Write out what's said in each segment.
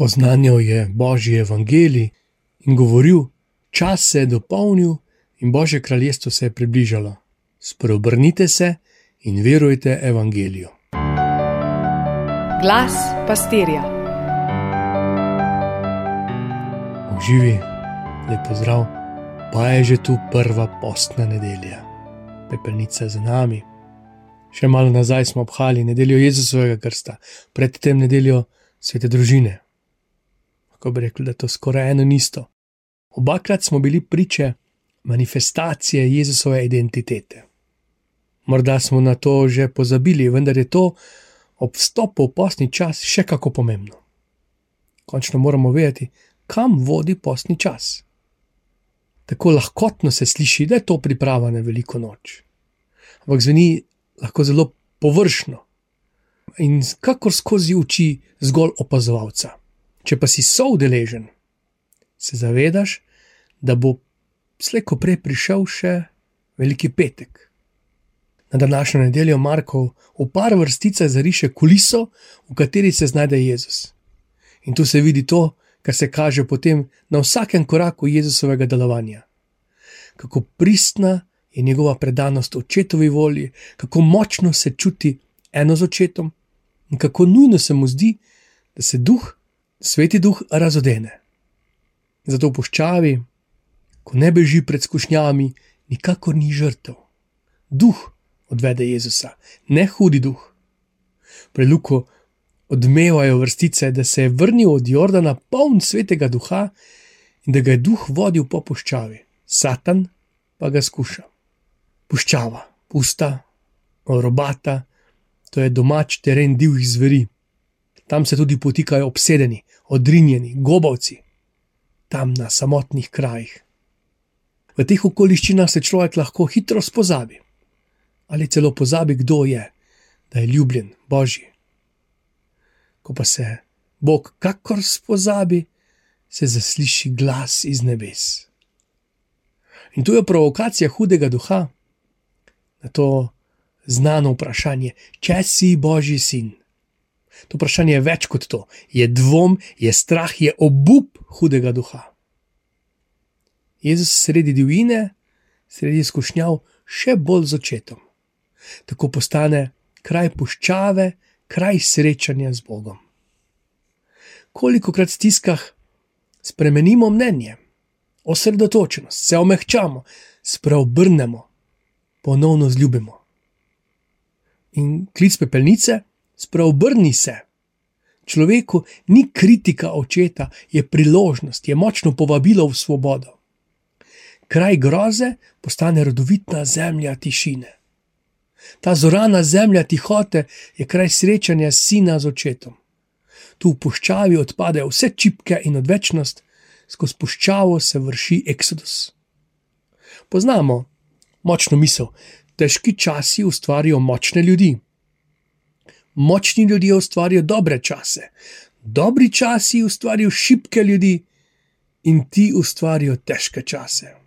oznanjal je Božji evangelij in govoril: Čas se je dopolnil in Božje kraljestvo se je približalo. Spreobrnite se in verujte evangeliju. Glas pastirja. Živi, lepo zdrav, pa je že tu prva postna nedelja. Pepelnica za nami. Še malo nazaj smo obhali nedeljo Jezusovega krsta, predtem nedeljo svete družine. Lahko bi rekli, da je to skoraj eno isto. Obakrat smo bili priče manifestacije Jezusove identitete. Morda smo na to že pozabili, vendar je to ob vstopu v postni čas še kako pomembno. Končno moramo vedeti, kam vodi postni čas. Tako lahkotno se sliši, da je to priprava na veliko noč. Ampak zveni lahko zelo površno in kakor skozi oči zgolj opazovalca. Če pa si soudeležen, se zavedaš, da bo slejko prej prišel še veliki petek. Na današnjo nedeljo Markov v par vrsticah zariše kuliso, v kateri se znajde Jezus. In tu se vidi to, kar se kaže potem na vsakem koraku Jezusovega delovanja. Kako pristna je njegova predanost očetovi volji, kako močno se čuti eno z očetom in kako nujno se mu zdi, da se duh, sveti duh, razodene. Zato v puščavi, ko ne beži pred skušnjami, nikakor ni žrtev. Duh odvede Jezusa, ne hudi duh. Preluko odmevajo vrstice, da se je vrnil od Jordana poln svetega duha in da ga je duh vodil po puščavi, Satan pa ga skuša. Puščava, pusta, robata, to je domač teren divjih zveri. Tam se tudi potikajo obsedeni, odrinjeni, gobavci, tam na samotnih krajih. V teh okoliščinah se človek lahko hitro spozabi, ali celo pozabi, kdo je, da je ljubljen, božji. Ko pa se Bog kakor spozabi, se zasliši glas iz nebes. In tu je provokacija hudega duha, na to znano vprašanje, če si Božji sin. To vprašanje je več kot to, je dvom, je strah, je obup hudega duha. Jezus sredi divjine, sredi izkušnjav, še bolj z očetom. Tako postane kraj puščave, kraj srečanja z Bogom. Koliko krat v stiskah spremenimo mnenje, osredotočenost, se omehčamo, spreobrnemo, ponovno zljubimo. In klic pepelnice, spreobrni se. Človeku ni kritika očeta, je priložnost, je močno povabilo v svobodo kraj groze postane rodovitna zemlja tišine. Ta zorana zemlja tihote je kraj srečanja sina z očetom. Tu v puščavi odpadejo vse čipke in odvečnost, skozi puščavo se vrši eksodus. Poznamo močno misel, težki časi ustvarjajo močne ljudi. Močni ljudje ustvarjajo dobre čase, dobri časi ustvarjajo šibke ljudi, in ti ustvarjajo težke čase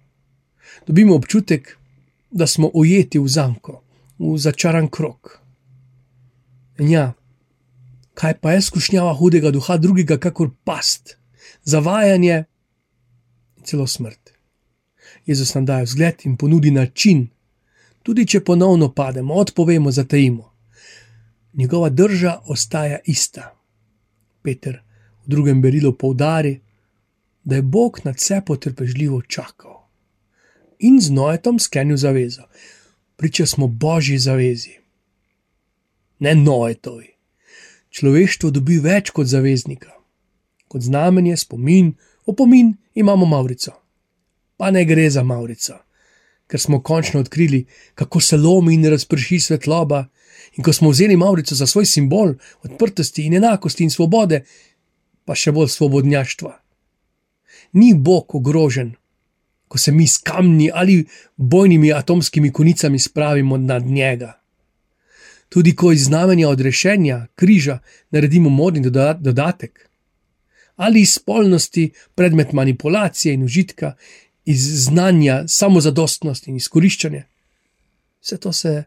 dobimo občutek, da smo ujeti v zanko, v začaran krok. In ja, kaj pa je skušnjava hudega duha drugega, kakor past, zavajanje in celo smrt. Jezus nam daje vzgled in ponudi način, tudi če ponovno pademo, odpovemo, zatajimo. Njegova drža ostaja ista. Peter v drugem berilu poudari, da je Bog nad vse potrpežljivo čakal in z Noetom sklenil zavezo. Priča smo božji zavezi, ne Noetovi. Človeštvo dobi več kot zaveznika, kot znamenje, spomin, opomin imamo Maurico. Pa ne gre za Maurico, ker smo končno odkrili, kako se lomi in razprši svetloba, in ko smo vzeli Maurico za svoj simbol odprtosti in enakosti in svobode, pa še bolj svobodnjaštva. Ni Bog ogrožen, ko se mi s kamni ali bojnimi atomskimi konicami spravimo nad njega. Tudi ko iz znamenja odrešenja, križa, naredimo modni dodatek, ali iz spolnosti predmet manipulacije in užitka, iz znanja samozadostnosti in izkoriščanja. Vse to se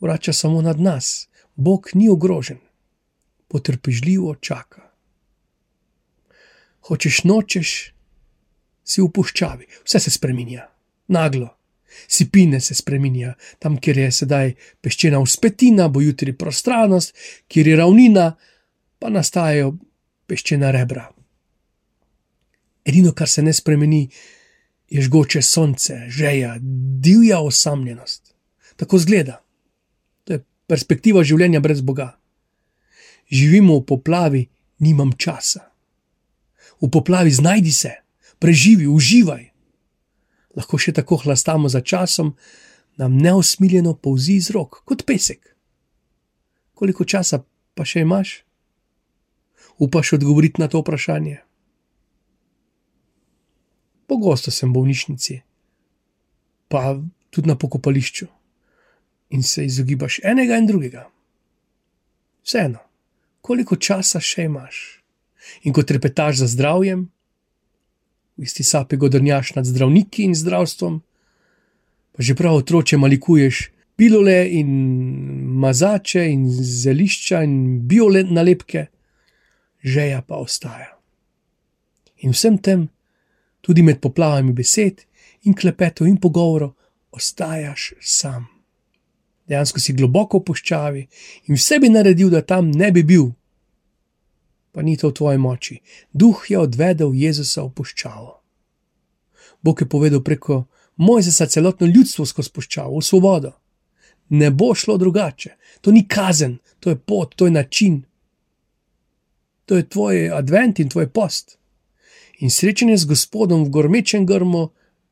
vrača samo nad nas, Bog ni ogrožen, potrpežljivo čaka. Hočeš nočeš, si v puščavi, vse se spremenja, naglo. Sipine se spremenja, tam, kjer je sedaj peščena uspetina, bo jutri prostranost, kjer je ravnina, pa nastajajo peščena rebra. Edino, kar se ne spremeni, je žgoče sonce, žeja, divja osamljenost. Tako zgleda. To je perspektiva življenja brez Boga. Živimo v poplavi, nimam časa. V poplavi znajdi se, preživi, uživaj. Lahko še tako hlastamo za časom, nam neusmiljeno povzi iz rok, kot pesek. Koliko časa pa še imaš? Upaš odgovoriti na to vprašanje? Pogosto sem v bolnišnici, pa tudi na pokopališču, in se izogibaš enega in drugega. Vseeno, koliko časa še imaš? In ko trepetaš za zdravjem, v isti sapi godrnjaš nad zdravniki in zdravstvom, pa že prav otroče malikuješ pilule in mazače in zelišča in biole nalepke, žeja pa ostaja. In vsem tem, tudi med poplavami besed in klepetov in pogovorov, ostajaš sam. Dejansko si globoko v puščavi in vse bi naredil, da tam ne bi bil. Pa ni to v tvoji moči. Duh je odvedel Jezusa v puščavo. Bog je povedal preko Mojzesa celotno ljudstvo skozi puščavo, v svobodo. Ne bo šlo drugače. To ni kazen, to je pot, to je način. To je tvoj advent in tvoj post. In srečanje z Gospodom v gormečem grmu,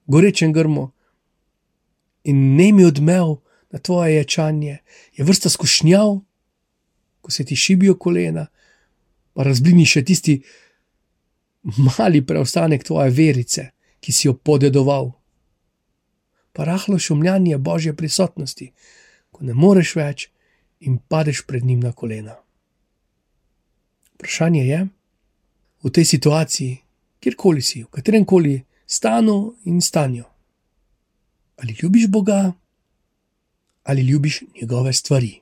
gorečem grmu in ne mi odmev na tvoje ječanje, je vrsta skušnjav, ko se ti šibijo kolena, pa razblini še tisti mali preostanek tvoje verice, ki si jo podedoval. Pa rahlo šumljanje božje prisotnosti, ko ne moreš več in padeš pred njim na kolena. Vprašanje je, v tej situaciji, kjerkoli si, v katerem koli stanu in stanju, ali ljubiš Boga ali ljubiš njegove stvari.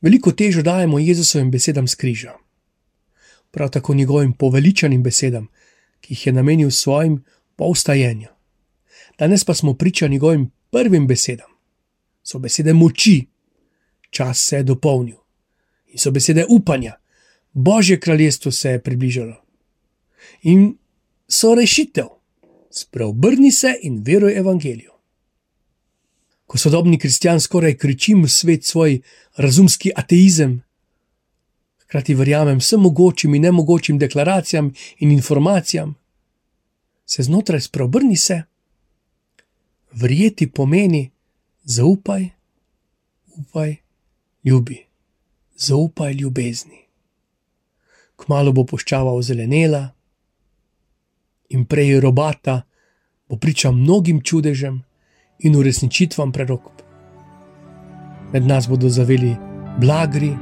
Veliko težo dajemo Jezusovim besedam z križa, prav tako njegovim poveličanim besedam, ki jih je namenil svojim povstajenju. Danes pa smo priča njegovim prvim besedam. So besede moči, čas se je dopolnil in so besede upanja, Božje kraljestvo se je približalo. In so rešitev, spreobrni se in veruj evangeliju ko sodobni kristjan skoraj kričim v svet svoj razumski ateizem. Hkrati verjamem vsem mogočim in nemogočim deklaracijam in informacijam, se znotraj spreobrni se. Verjeti pomeni zaupaj, upaj, ljubi, zaupaj ljubezni. Kmalo bo poščava ozelenela in prej robata, bo priča mnogim čudežem in uresničitvam prerok. Med nas bodo zaveli blagri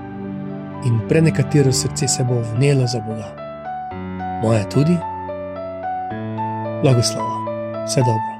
in prenekatero srce se bo vnelo za Boga. Moje tudi, blagoslova, vse dobro.